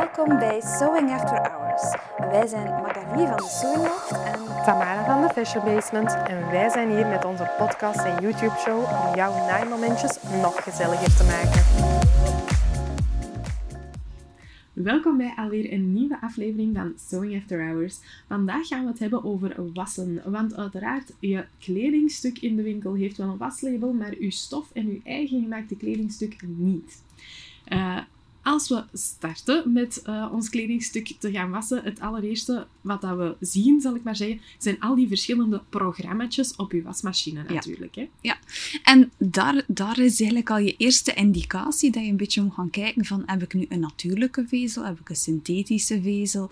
Welkom bij Sewing After Hours. Wij zijn Magali van de Sewing Loft en Tamara van de Fashion Basement en wij zijn hier met onze podcast en YouTube show om jouw naaimomentjes nog gezelliger te maken. Welkom bij alweer een nieuwe aflevering van Sewing After Hours. Vandaag gaan we het hebben over wassen, want uiteraard je kledingstuk in de winkel heeft wel een waslabel, maar uw stof en uw eigen gemaakte kledingstuk niet. Uh, als we starten met uh, ons kledingstuk te gaan wassen, het allereerste wat dat we zien, zal ik maar zeggen, zijn al die verschillende programma's op je wasmachine natuurlijk. Ja, hè? ja. en daar, daar is eigenlijk al je eerste indicatie dat je een beetje moet gaan kijken van heb ik nu een natuurlijke vezel, heb ik een synthetische vezel.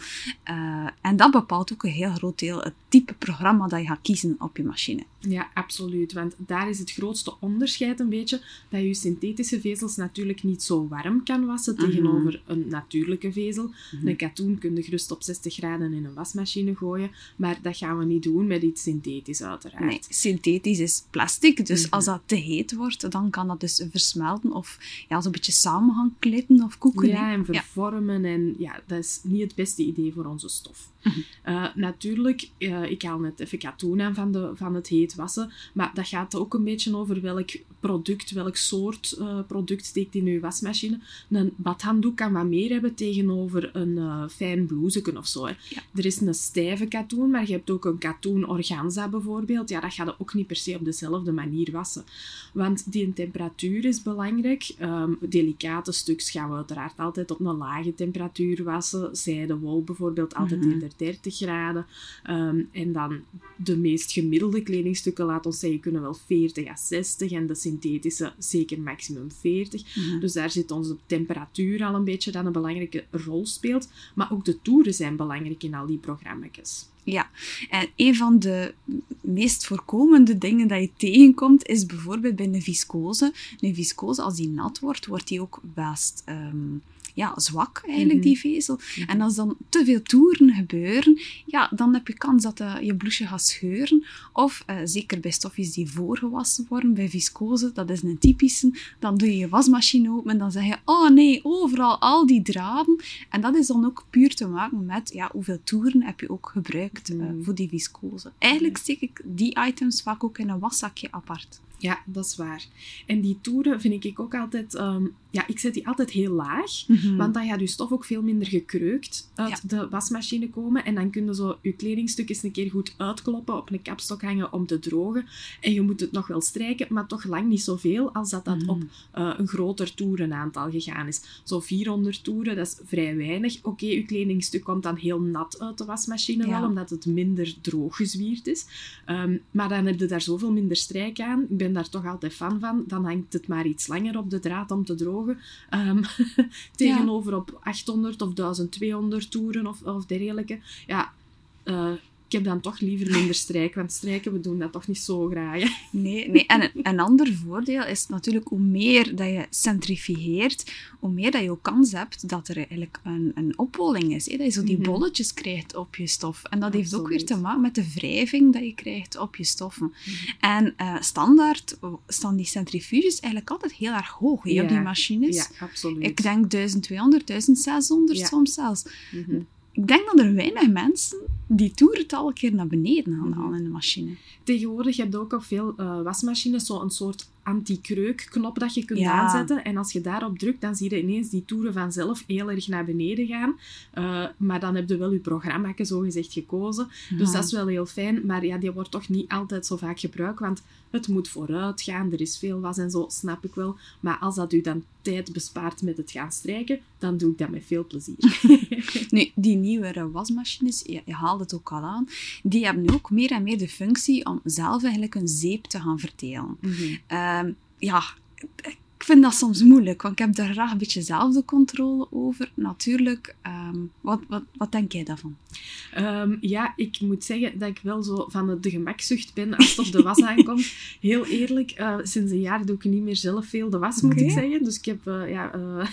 Uh, en dat bepaalt ook een heel groot deel het type programma dat je gaat kiezen op je machine. Ja, absoluut. Want daar is het grootste onderscheid een beetje dat je synthetische vezels natuurlijk niet zo warm kan wassen tegenover mhm. een natuurlijke vezel. Mhm. Een katoen kun je gerust op 60 graden in een wasmachine gooien, maar dat gaan we niet doen met iets synthetisch uiteraard. Nee, synthetisch is plastic, dus mhm. als dat te heet wordt, dan kan dat dus versmelten of ja, zo'n beetje samen gaan klitten of koeken. Ja, en vervormen. En ja, dat is niet het beste idee voor onze stof. Uh, natuurlijk, uh, ik haal net even katoen aan van, de, van het heet wassen, maar dat gaat ook een beetje over welk product, welk soort uh, product steekt in uw wasmachine. Een badhanddoek kan wat meer hebben tegenover een fijn blouseken of zo. Hè. Er is een stijve katoen, maar je hebt ook een katoen organza bijvoorbeeld. Ja, dat gaat je ook niet per se op dezelfde manier wassen. Want die temperatuur is belangrijk. Um, delicate stuks gaan we uiteraard altijd op een lage temperatuur wassen. Zijde, wol bijvoorbeeld altijd mm -hmm. in 30 graden. Um, en dan de meest gemiddelde kledingstukken, laat ons zeggen, kunnen wel 40 à 60 en de synthetische zeker maximum 40. Mm -hmm. Dus daar zit onze temperatuur al een beetje dat een belangrijke rol speelt. Maar ook de toeren zijn belangrijk in al die programma's. Ja, en een van de meest voorkomende dingen dat je tegenkomt is bijvoorbeeld bij een viscose. Een viscose, als die nat wordt, wordt die ook best um, ja, zwak, eigenlijk, mm -hmm. die vezel. Mm -hmm. En als dan te veel toeren gebeuren, ja, dan heb je kans dat uh, je blouseje gaat scheuren. Of, uh, zeker bij stofjes die voorgewassen worden, bij viscose, dat is een typische, dan doe je je wasmachine open en dan zeg je, oh nee, overal al die draden. En dat is dan ook puur te maken met, ja, hoeveel toeren heb je ook gebruikt uh, voor die viscose. Eigenlijk steek ik die items vaak ook in een waszakje apart. Ja, dat is waar. En die toeren vind ik ook altijd... Um, ja, ik zet die altijd heel laag. Mm -hmm. Want dan gaat je stof ook veel minder gekreukt uit ja. de wasmachine komen. En dan kun je zo je kledingstuk eens een keer goed uitkloppen, op een kapstok hangen om te drogen. En je moet het nog wel strijken, maar toch lang niet zoveel als dat dat mm op uh, een groter toerenaantal gegaan is. Zo 400 toeren, dat is vrij weinig. Oké, okay, je kledingstuk komt dan heel nat uit de wasmachine ja. wel, omdat het minder droog gezwierd is. Um, maar dan heb je daar zoveel minder strijk aan. Ik ben daar toch altijd fan van. Dan hangt het maar iets langer op de draad om te drogen. Um, tegenover op 800 of 1200 toeren of, of dergelijke. Ja, uh, ik heb dan toch liever minder strijk, want strijken, we doen dat toch niet zo graag. Nee, nee. en een, ander voordeel is natuurlijk hoe meer dat je centrifugeert, hoe meer dat je ook kans hebt dat er eigenlijk een, een is. Hè? Dat je zo die -hmm. bolletjes krijgt op je stof. En dat Absoluut. heeft ook weer te maken met de wrijving dat je krijgt op je stoffen. Mm -hmm. En uh, standaard staan die centrifuges eigenlijk altijd heel erg hoog ja. op die machines. Ja, absoluut. Ik denk 1200, 1600 ja. soms zelfs. Mm -hmm ik denk dat er weinig mensen die toerental een keer naar beneden gaan halen in de machine. Tegenwoordig heb je ook op veel uh, wasmachines zo'n soort anti-kreukknop dat je kunt ja. aanzetten. En als je daarop drukt, dan zie je ineens die toeren vanzelf heel erg naar beneden gaan. Uh, maar dan heb je wel je programma zo gezegd gekozen. Ja. Dus dat is wel heel fijn. Maar ja, die wordt toch niet altijd zo vaak gebruikt, want het moet vooruit gaan. Er is veel was en zo, snap ik wel. Maar als dat u dan tijd bespaart met het gaan strijken, dan doe ik dat met veel plezier. nu, die nieuwere wasmachines, je, je haalt het ook al aan, die hebben ook meer en meer de functie om zelf eigenlijk een zeep te gaan verdelen. Mm -hmm. uh, ja, ik vind dat soms moeilijk, want ik heb daar graag een beetje zelf de controle over. Natuurlijk, um, wat, wat, wat denk jij daarvan? Um, ja, ik moet zeggen dat ik wel zo van de gemakzucht ben als het op de was aankomt. Heel eerlijk, uh, sinds een jaar doe ik niet meer zelf veel de was, moet okay. ik zeggen. Dus ik heb, uh, ja, uh,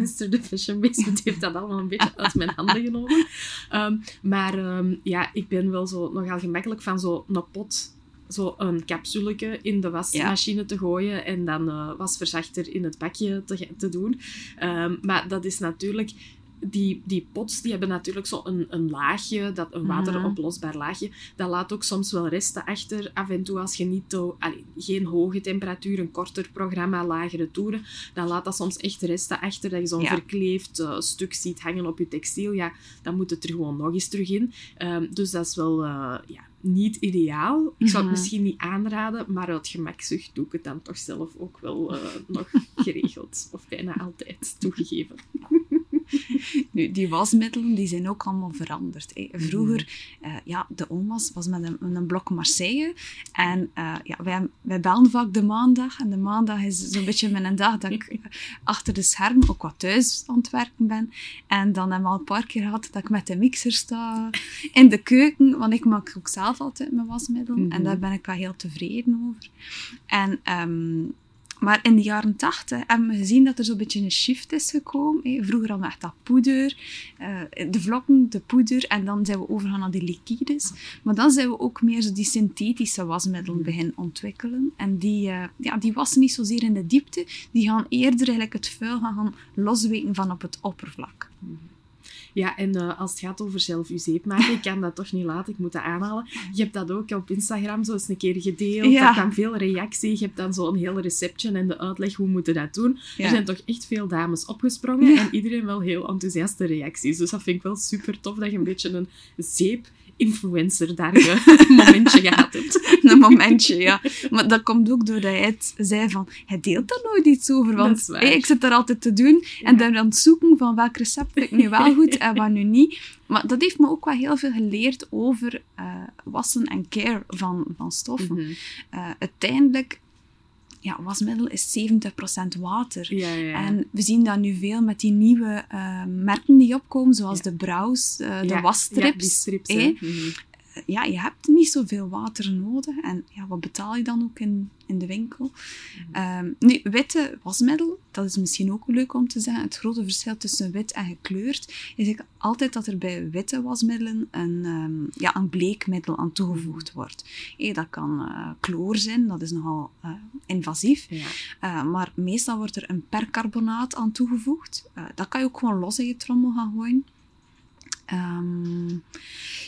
Mr. The Fashion Basement heeft dat allemaal een beetje uit mijn handen genomen. Um, maar ja, ik ben wel zo nogal gemakkelijk van zo'n pot zo een capsuleke in de wasmachine ja. te gooien en dan uh, wasverzachter in het bakje te, te doen. Um, maar dat is natuurlijk die, die pots die hebben natuurlijk zo een, een laagje, dat, een wateroplosbaar laagje. Dat laat ook soms wel resten achter. Af en toe als je niet to, allee, geen hoge temperatuur, een korter programma, lagere toeren, dan laat dat soms echt resten achter. Dat je zo'n verkleefd uh, stuk ziet hangen op je textiel. Ja, dan moet het er gewoon nog eens terug in. Um, dus dat is wel uh, ja, niet ideaal. Ik zou het mhm. misschien niet aanraden, maar uit gemakzucht doe ik het dan toch zelf ook wel uh, nog geregeld. Of bijna altijd toegegeven. Nu, die wasmiddelen die zijn ook allemaal veranderd. Hè. Vroeger, uh, ja, de onwas was met een, een blok Marseille. En uh, ja, wij, wij belden vaak de maandag. En de maandag is zo'n beetje mijn dag dat ik achter de scherm ook wat thuis aan het werken ben. En dan hebben we al een paar keer gehad dat ik met de mixer sta in de keuken. Want ik maak ook zelf altijd mijn wasmiddel. En mhm. daar ben ik wel heel tevreden over. En um, maar in de jaren tachtig hebben we gezien dat er zo'n beetje een shift is gekomen. Vroeger hadden we echt dat poeder, uh, de vlokken, de poeder, en dan zijn we overgegaan naar die liquides. Maar dan zijn we ook meer zo die synthetische wasmiddelen beginnen ontwikkelen. En die, uh, ja, die wassen niet zozeer in de diepte, die gaan eerder eigenlijk het vuil gaan losweken van op het oppervlak. Ja, en uh, als het gaat over zelf je zeep maken, ik kan dat toch niet laten, ik moet dat aanhalen. Je hebt dat ook op Instagram zo eens een keer gedeeld. Ja. Dat kan veel reactie. Je hebt dan zo'n heel receptje en de uitleg hoe moeten dat doen. Er zijn toch echt veel dames opgesprongen en iedereen wel heel enthousiaste reacties. Dus dat vind ik wel super tof dat je een beetje een zeep influencer daar een momentje gehad hebt. Een momentje, ja. Maar dat komt ook doordat hij het zei van, hij deelt daar nooit iets over. Want ik zit daar altijd te doen en dan aan het zoeken van welk recept vind ik nu wel goed en wat nu niet. Maar dat heeft me ook wel heel veel geleerd over uh, wassen en care van, van stoffen. Mm uh, uiteindelijk ja, wasmiddel is 70% water. Ja, ja. En we zien dat nu veel met die nieuwe uh, merken die opkomen, zoals de Browse, uh, de wasstrips. Strips, eh? Ja, je hebt niet zoveel water nodig. En ja, wat betaal je dan ook in, in de winkel? Mm. nu, witte wasmiddel, dat is misschien ook leuk om te zeggen. Het grote verschil tussen wit en gekleurd is altijd dat er bij witte wasmiddelen een, um, ja, een bleekmiddel aan toegevoegd wordt. Hey, dat kan uh, chloor zijn, dat is nogal uh, invasief. Ja. Uh, maar meestal wordt er een percarbonaat aan toegevoegd. dat kan je ook gewoon los in je trommel gaan gooien. Um,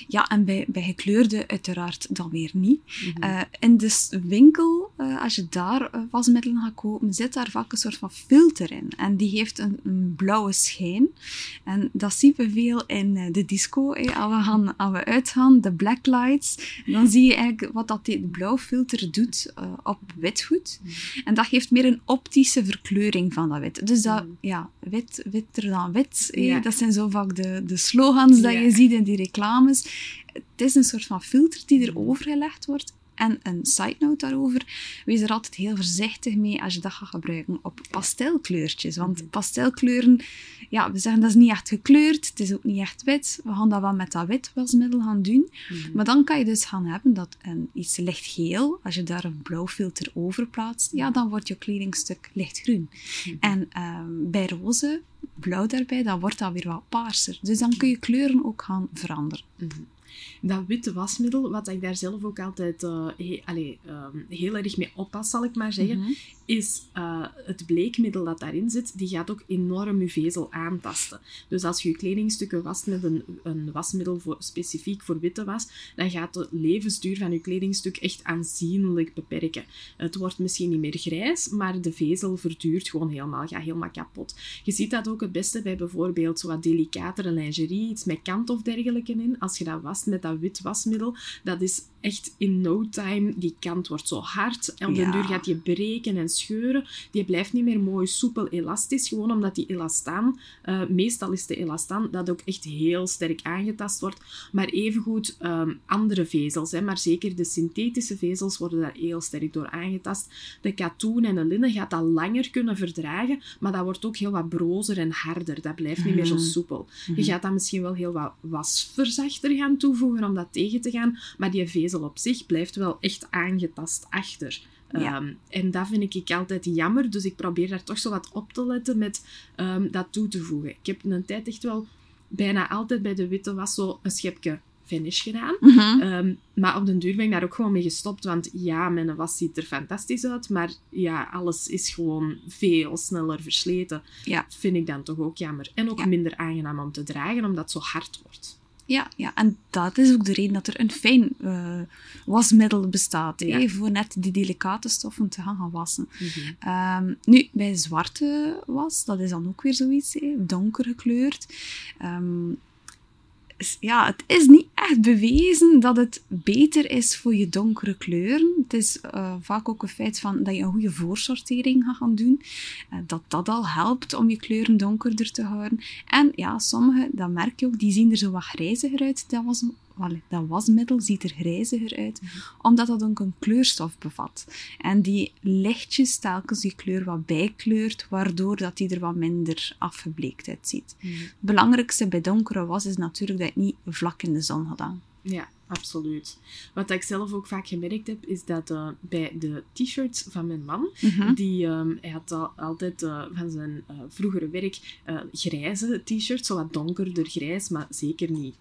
ja, en bij, bij gekleurde uiteraard dan weer niet. Mm -hmm. uh, in de winkel, uh, als je daar uh, wasmiddelen gaat kopen, zit daar vaak een soort van filter in. En die heeft een, een blauwe schijn. En dat zien we veel in de disco. Als, we gaan, als we uitgaan, de blacklights, dan zie je eigenlijk wat dat die blauwe filter doet op witgoed. Mm -hmm. En dat geeft meer een optische verkleuring van dat wit. Dus dat, mm ja, wit, witter dan wit. Ja. Dat zijn zo vaak de, de slogans dat je ziet in die reclames. Het is een soort van filter die erover gelegd wordt. En een side note daarover, wees er altijd heel voorzichtig mee als je dat gaat gebruiken op pastelkleurtjes. Want mhm. pastelkleuren, ja, we zeggen dat is niet echt gekleurd, het is ook niet echt wit. We gaan dat wel met dat wit wasmiddel gaan doen. Mm Maar dan kan je dus gaan hebben dat een, iets lichtgeel, als je daar een blauw filter over plaatst, ja, dan wordt je kledingstuk lichtgroen. Mm En uh, bij roze blauw daarbij, dan wordt dat weer wat paarser. Dus dan kun je kleuren ook gaan veranderen. Mm -hmm. Dat witte wasmiddel, wat ik daar zelf ook altijd uh, he, allee, um, heel erg mee oppas, zal ik maar zeggen, mm -hmm. is uh, het bleekmiddel dat daarin zit, die gaat ook enorm je vezel aantasten. Dus als je je kledingstukken wast met een, een wasmiddel voor, specifiek voor witte was, dan gaat de levensduur van je kledingstuk echt aanzienlijk beperken. Het wordt misschien niet meer grijs, maar de vezel verduurt gewoon helemaal, gaat helemaal kapot. Je ziet dat ook het beste bij bijvoorbeeld zo wat delicatere lingerie, iets met kant of dergelijke in. Als je dat wast met dat wit wasmiddel, dat is echt in no time, die kant wordt zo hard. En op ja. den duur gaat die breken en scheuren. Die blijft niet meer mooi soepel elastisch, gewoon omdat die elastaan, uh, meestal is de elastaan, dat ook echt heel sterk aangetast wordt. Maar evengoed um, andere vezels, hè, maar zeker de synthetische vezels worden daar heel sterk door aangetast. De katoen en de linnen gaat dat langer kunnen verdragen, maar dat wordt ook heel wat brozer en harder. Dat blijft niet meer zo mhm. soepel. Mm. Je gaat dan misschien wel heel wat wasverzachter gaan toevoegen om dat tegen te gaan, maar die op zich blijft wel echt aangetast achter. Ja. Um, en dat vind ik altijd jammer, dus ik probeer daar toch zo wat op te letten met um, dat toe te voegen. Ik heb een tijd echt wel bijna altijd bij de witte was zo een schepje finish gedaan. Mhm. Ehm, maar op den duur ben ik daar ook gewoon mee gestopt. Want ja, mijn was ziet er fantastisch uit. Maar ja, alles is gewoon veel sneller versleten. Ja. Vind ik dan toch ook jammer. En ook Ja. minder aangenaam om te dragen, omdat het zo hard wordt. Ja, ja, en dat is ook de reden dat er een fijn eh, wasmiddel bestaat. Ja. voor net die delicate stoffen te gaan, gaan wassen. Ehm, nu, bij zwarte was, dat is dan ook weer zoiets, donker gekleurd. Ehm, ja, het is niet echt bewezen dat het beter is voor je donkere kleuren. Het is eh, vaak ook een feit van dat je een goede voorsortering gaat gaan doen. Eh, dat dat al helpt om je kleuren donkerder te houden. En ja, sommige, dat merk je ook, die zien er zo wat grijziger uit. Dat, was, dat wasmiddel ziet er grijziger uit, omdat dat ook een kleurstof bevat. En die lichtjes telkens die kleur wat bijkleurt, waardoor dat die er wat minder afgebleekt uitziet. Het belangrijkste bij donkere was is natuurlijk dat je het niet vlak in de zon had aan. Ja, absoluut. Wat ik zelf ook vaak gemerkt heb, is dat eh, bij de t-shirts van mijn man, die, ehm, hij had al, altijd eh, van zijn eh, vroegere werk grijze t-shirts, zo wat donkerder grijs, maar zeker niet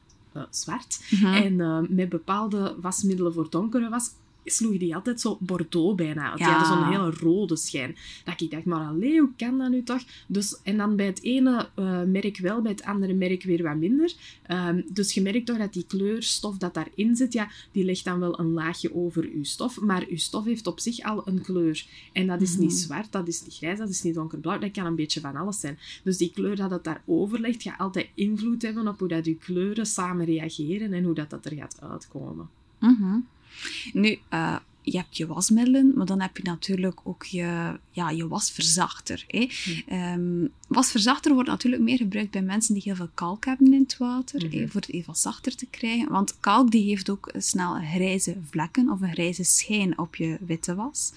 zwart. Mhm. En met bepaalde wasmiddelen voor donkere was, sloeg die altijd zo bordeaux bijna uit. Die Ja. hadden zo'n hele rode schijn. Dat ik dacht, maar allee, hoe kan dat nu toch? Dus, en dan bij het ene eh, merk wel, bij het andere merk weer wat minder. Ehm, dus je merkt toch dat die kleurstof dat daarin zit, ja, die legt dan wel een laagje over uw stof. Maar uw stof heeft op zich al een kleur. En dat is niet Mhm. zwart, dat is niet grijs, dat is niet donkerblauw. Dat kan een beetje van alles zijn. Dus die kleur dat het daarover ligt, gaat altijd invloed hebben op hoe dat uw kleuren samen reageren en hoe dat, dat er gaat uitkomen. Mhm. Nu, eh, je hebt je wasmiddelen, maar dan heb je natuurlijk ook je, ja, je wasverzachter. Hè? Ehm, wasverzachter wordt natuurlijk meer gebruikt bij mensen die heel veel kalk hebben in het water, hè, voor het even zachter te krijgen. Want kalk die heeft ook snel grijze vlekken of een grijze schijn op je witte was.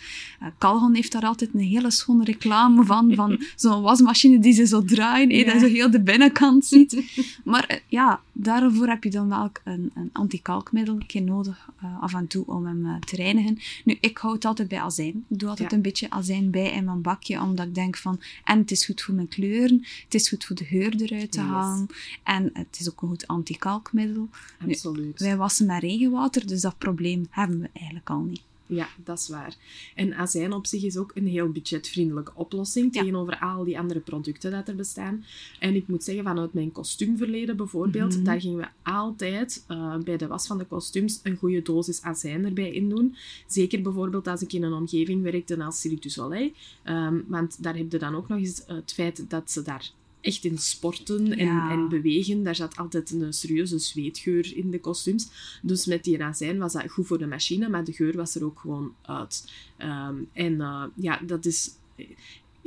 Calgon heeft daar altijd een hele schone reclame van, van zo'n wasmachine die ze zo draaien, hè, Ja. dat je zo heel de binnenkant ziet. Maar eh, ja, daarvoor heb je dan wel een, een antikalkmiddel nodig eh, af en toe om hem te reinigen. Nu, ik hou het altijd bij azijn. Ik doe altijd Ja. een beetje azijn bij in mijn bakje, omdat ik denk van, en het is goed voor mijn kleuren, het is goed voor de geur eruit te Yes. halen, en het is ook een goed antikalkmiddel. Nu, Absoluut. Wij wassen met regenwater, dus dat probleem hebben we eigenlijk al niet. Ja, dat is waar. En azijn op zich is ook een heel budgetvriendelijke oplossing Ja. tegenover al die andere producten dat er bestaan. En ik moet zeggen, vanuit mijn kostuumverleden bijvoorbeeld, Mhm. daar gingen we altijd eh, bij de was van de kostuums een goede dosis azijn erbij in doen. Zeker bijvoorbeeld als ik in een omgeving werkte als Cirque du Soleil. Ehm, want daar heb je dan ook nog eens het feit dat ze daar echt in sporten en, Ja. en bewegen. Daar zat altijd een serieuze zweetgeur in de kostuums. Dus met die azijn was dat goed voor de machine, maar de geur was er ook gewoon uit. Ehm, en eh, ja, dat is...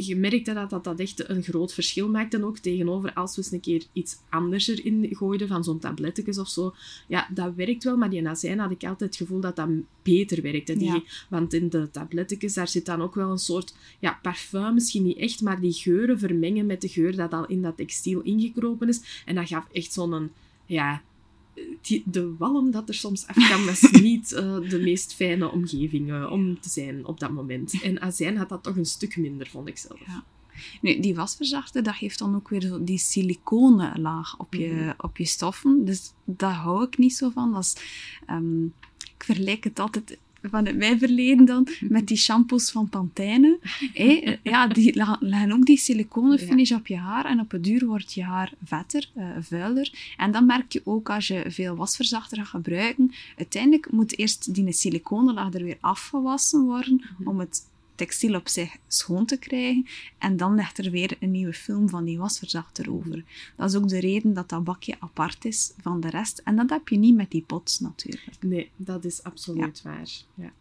Je merkte dat, dat dat echt een groot verschil maakte en ook tegenover als we eens een keer iets anders erin gooiden, van zo'n tabletjes of zo. Ja, dat werkt wel, maar die azijn had ik altijd het gevoel dat dat beter werkte. Die, Ja. Want in de tabletjes, daar zit dan ook wel een soort ja, parfum, misschien niet echt, maar die geuren vermengen met de geur dat al in dat textiel ingekropen is. En dat gaf echt zo'n, ja, die, de walm dat er soms afkwam, was niet eh, de meest fijne omgeving eh, om te zijn op dat moment. En azijn had dat toch een stuk minder, vond ik zelf. Ja. Nu, die wasverzachter, dat geeft dan ook weer zo die siliconen laag op je, Mhm. op je stoffen. Dus daar hou ik niet zo van. Dat is, ehm, ik vergelijk het altijd vanuit mijn verleden dan met die shampoos van Pantene. Hé, ja, die leggen ook die siliconen Ja. finish op je haar en op het duur wordt je haar vetter, eh, vuiler. En dan merk je ook als je veel wasverzachter gaat gebruiken, uiteindelijk moet eerst die siliconenlaag er weer afgewassen worden Mhm. om het textiel op zich schoon te krijgen. En dan ligt er weer een nieuwe film van die wasverzachter over. Dat is ook de reden dat dat bakje apart is van de rest. En dat heb je niet met die pots natuurlijk. Nee, dat is absoluut waar. Ja.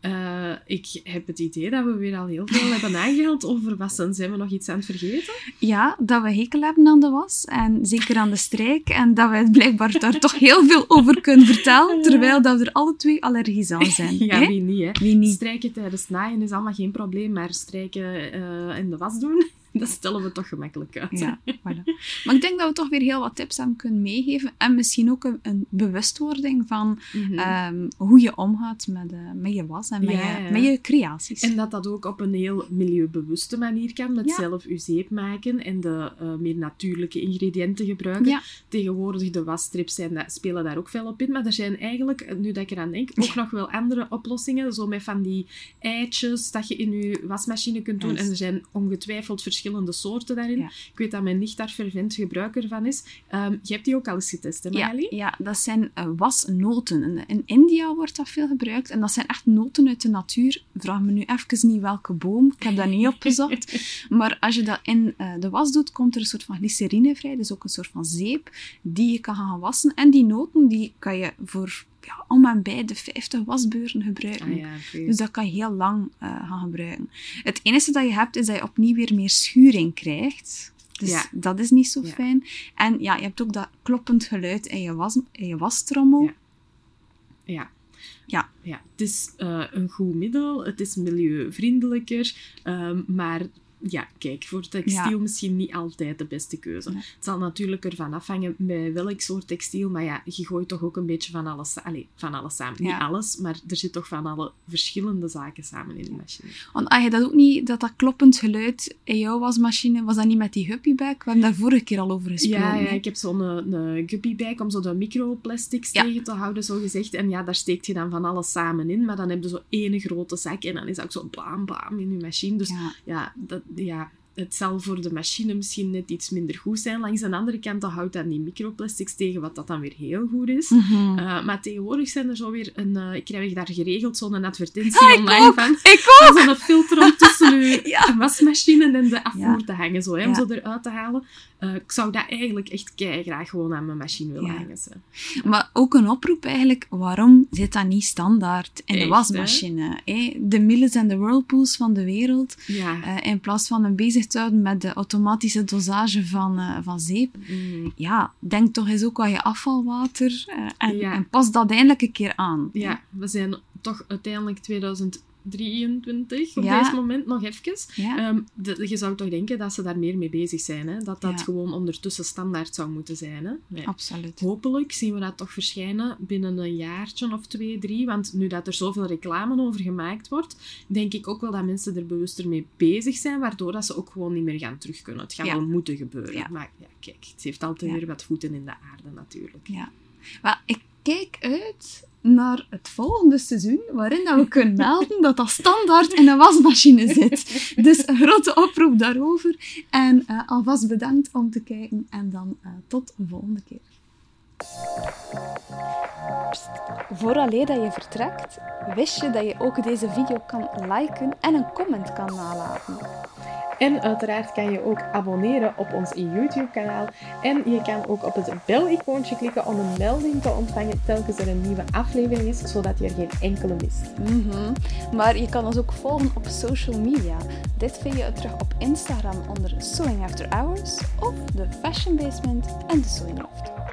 Eh, ik heb het idee dat we weer al heel veel hebben aangehaald over wassen. Zijn we nog iets aan het vergeten? Ja, dat we hekel hebben aan de was. En zeker aan de strijk. En dat we blijkbaar daar toch heel veel over kunnen vertellen. Terwijl dat we er alle twee allergisch aan zijn. Ja, hè? wie niet, hè? Wie niet? Strijken tijdens naaien is allemaal geen probleem, maar strijken eh in de was doen, dat stellen we toch gemakkelijk uit. Ja, voilà. Maar ik denk dat we toch weer heel wat tips aan kunnen meegeven. En misschien ook een, een bewustwording van Mhm. ehm, hoe je omgaat met, eh, met je was en met, Ja, je, met je creaties. En dat dat ook op een heel milieubewuste manier kan, met Ja. zelf uw zeep maken en de eh, meer natuurlijke ingrediënten gebruiken. Ja. Tegenwoordig, de wasstrips zijn, da- spelen daar ook veel op in, maar er zijn eigenlijk, eh, nu dat ik eraan denk, ook nog wel andere oplossingen, zo met van die eitjes dat je in je wasmachine kunt doen. En er zijn ongetwijfeld verschillende soorten daarin. Ja. Ik weet dat mijn nicht daar fervent gebruiker van is. Ehm, je hebt die ook al eens getest, hè, Ja, Magali? ja, dat zijn eh, wasnoten. In, in India wordt dat veel gebruikt. En dat zijn echt noten uit de natuur. Vraag me nu even niet welke boom. Ik heb dat niet opgezocht. Maar als je dat in eh, de was doet, komt er een soort van glycerine vrij. Dus ook een soort van zeep die je kan gaan wassen. En die noten die kan je voor ja, om en bij de 50 wasbeuren gebruiken. Ah ja. Dus dat kan je heel lang eh, gaan gebruiken. Het enige dat je hebt, is dat je opnieuw weer meer schuring krijgt. Dus Ja. dat is niet zo fijn. En ja, je hebt ook dat kloppend geluid in je, was, in je wastrommel. Ja. Ja. Ja. ja. Het is eh, een goed middel, het is milieuvriendelijker, ehm, maar ja, kijk, voor textiel Ja. misschien niet altijd de beste keuze. Nee. Het zal natuurlijk ervan afhangen bij welk soort textiel, maar ja, je gooit toch ook een beetje van alles, allee, van alles samen. Ja. Niet alles, maar er zit toch van alle verschillende zaken samen in de machine. Want als je dat ook niet, dat dat kloppend geluid in jouw wasmachine, was dat niet met die huppybag? We hebben daar vorige keer al over gesproken. Ja, ja, ik heb zo'n een, een guppy bag om zo de microplastics tegen te houden, zo gezegd. En ja, daar steekt je dan van alles samen in, maar dan heb je zo één grote zak en dan is dat ook zo blaam, blaam in je machine. Dus Ja. ja, dat, ja, het zal voor de machine misschien net iets minder goed zijn. Langs de andere kant dan houdt dat die microplastics tegen, wat dat dan weer heel goed is. Mhm. Uh, maar tegenwoordig zijn er zo weer een... uh, ik krijg daar geregeld zo'n advertentie Ah, online van. Ik ook! Zo'n filter om tussen je Ja. wasmachine en de afvoer Ja. te hangen, zo, hè, Ja. om zo eruit te halen. Uh, ik zou dat eigenlijk echt graag gewoon aan mijn machine willen Ja. hangen. Zo. Maar ook een oproep eigenlijk, waarom zit dat niet standaard in de wasmachine? hè? De Milles en de Whirlpools van de wereld, Ja. eh, in plaats van hem bezig te houden met de automatische dosage van, eh, van zeep. Mm. Ja, denk toch eens ook aan je afvalwater eh, en, Ja. en pas dat eindelijk een keer aan. ja, we zijn toch uiteindelijk 2023 op Ja. dit moment nog even. Ja? Ehm, de- je zou toch denken dat ze daar meer mee bezig zijn. Hè? Dat dat Ja. gewoon ondertussen standaard zou moeten zijn. Hè? Nee. Absoluut. Hopelijk zien we dat toch verschijnen binnen een jaartje of twee, drie. Want nu dat er zoveel reclame over gemaakt wordt, denk ik ook wel dat mensen er bewuster mee bezig zijn, waardoor dat ze ook gewoon niet meer gaan terug kunnen. Het gaat wel moeten gebeuren. Maar ja, kijk, het heeft altijd weer wat voeten in de aarde natuurlijk. Ja. Maar ik kijk uit naar het volgende seizoen, waarin we kunnen melden dat dat standaard in een wasmachine zit. Dus een grote oproep daarover. En eh, alvast bedankt om te kijken en dan eh, tot de volgende keer. Vooraleer dat je vertrekt, wist je dat je ook deze video kan liken en een comment kan nalaten. En uiteraard kan je ook abonneren op ons YouTube-kanaal. En je kan ook op het bel-icoontje klikken om een melding te ontvangen telkens er een nieuwe aflevering is, zodat je er geen enkele mist. Mhm. Maar je kan ons ook volgen op social media. Dit vind je terug op Instagram onder Sewing After Hours of The Fashion Basement en The Sewing Loft.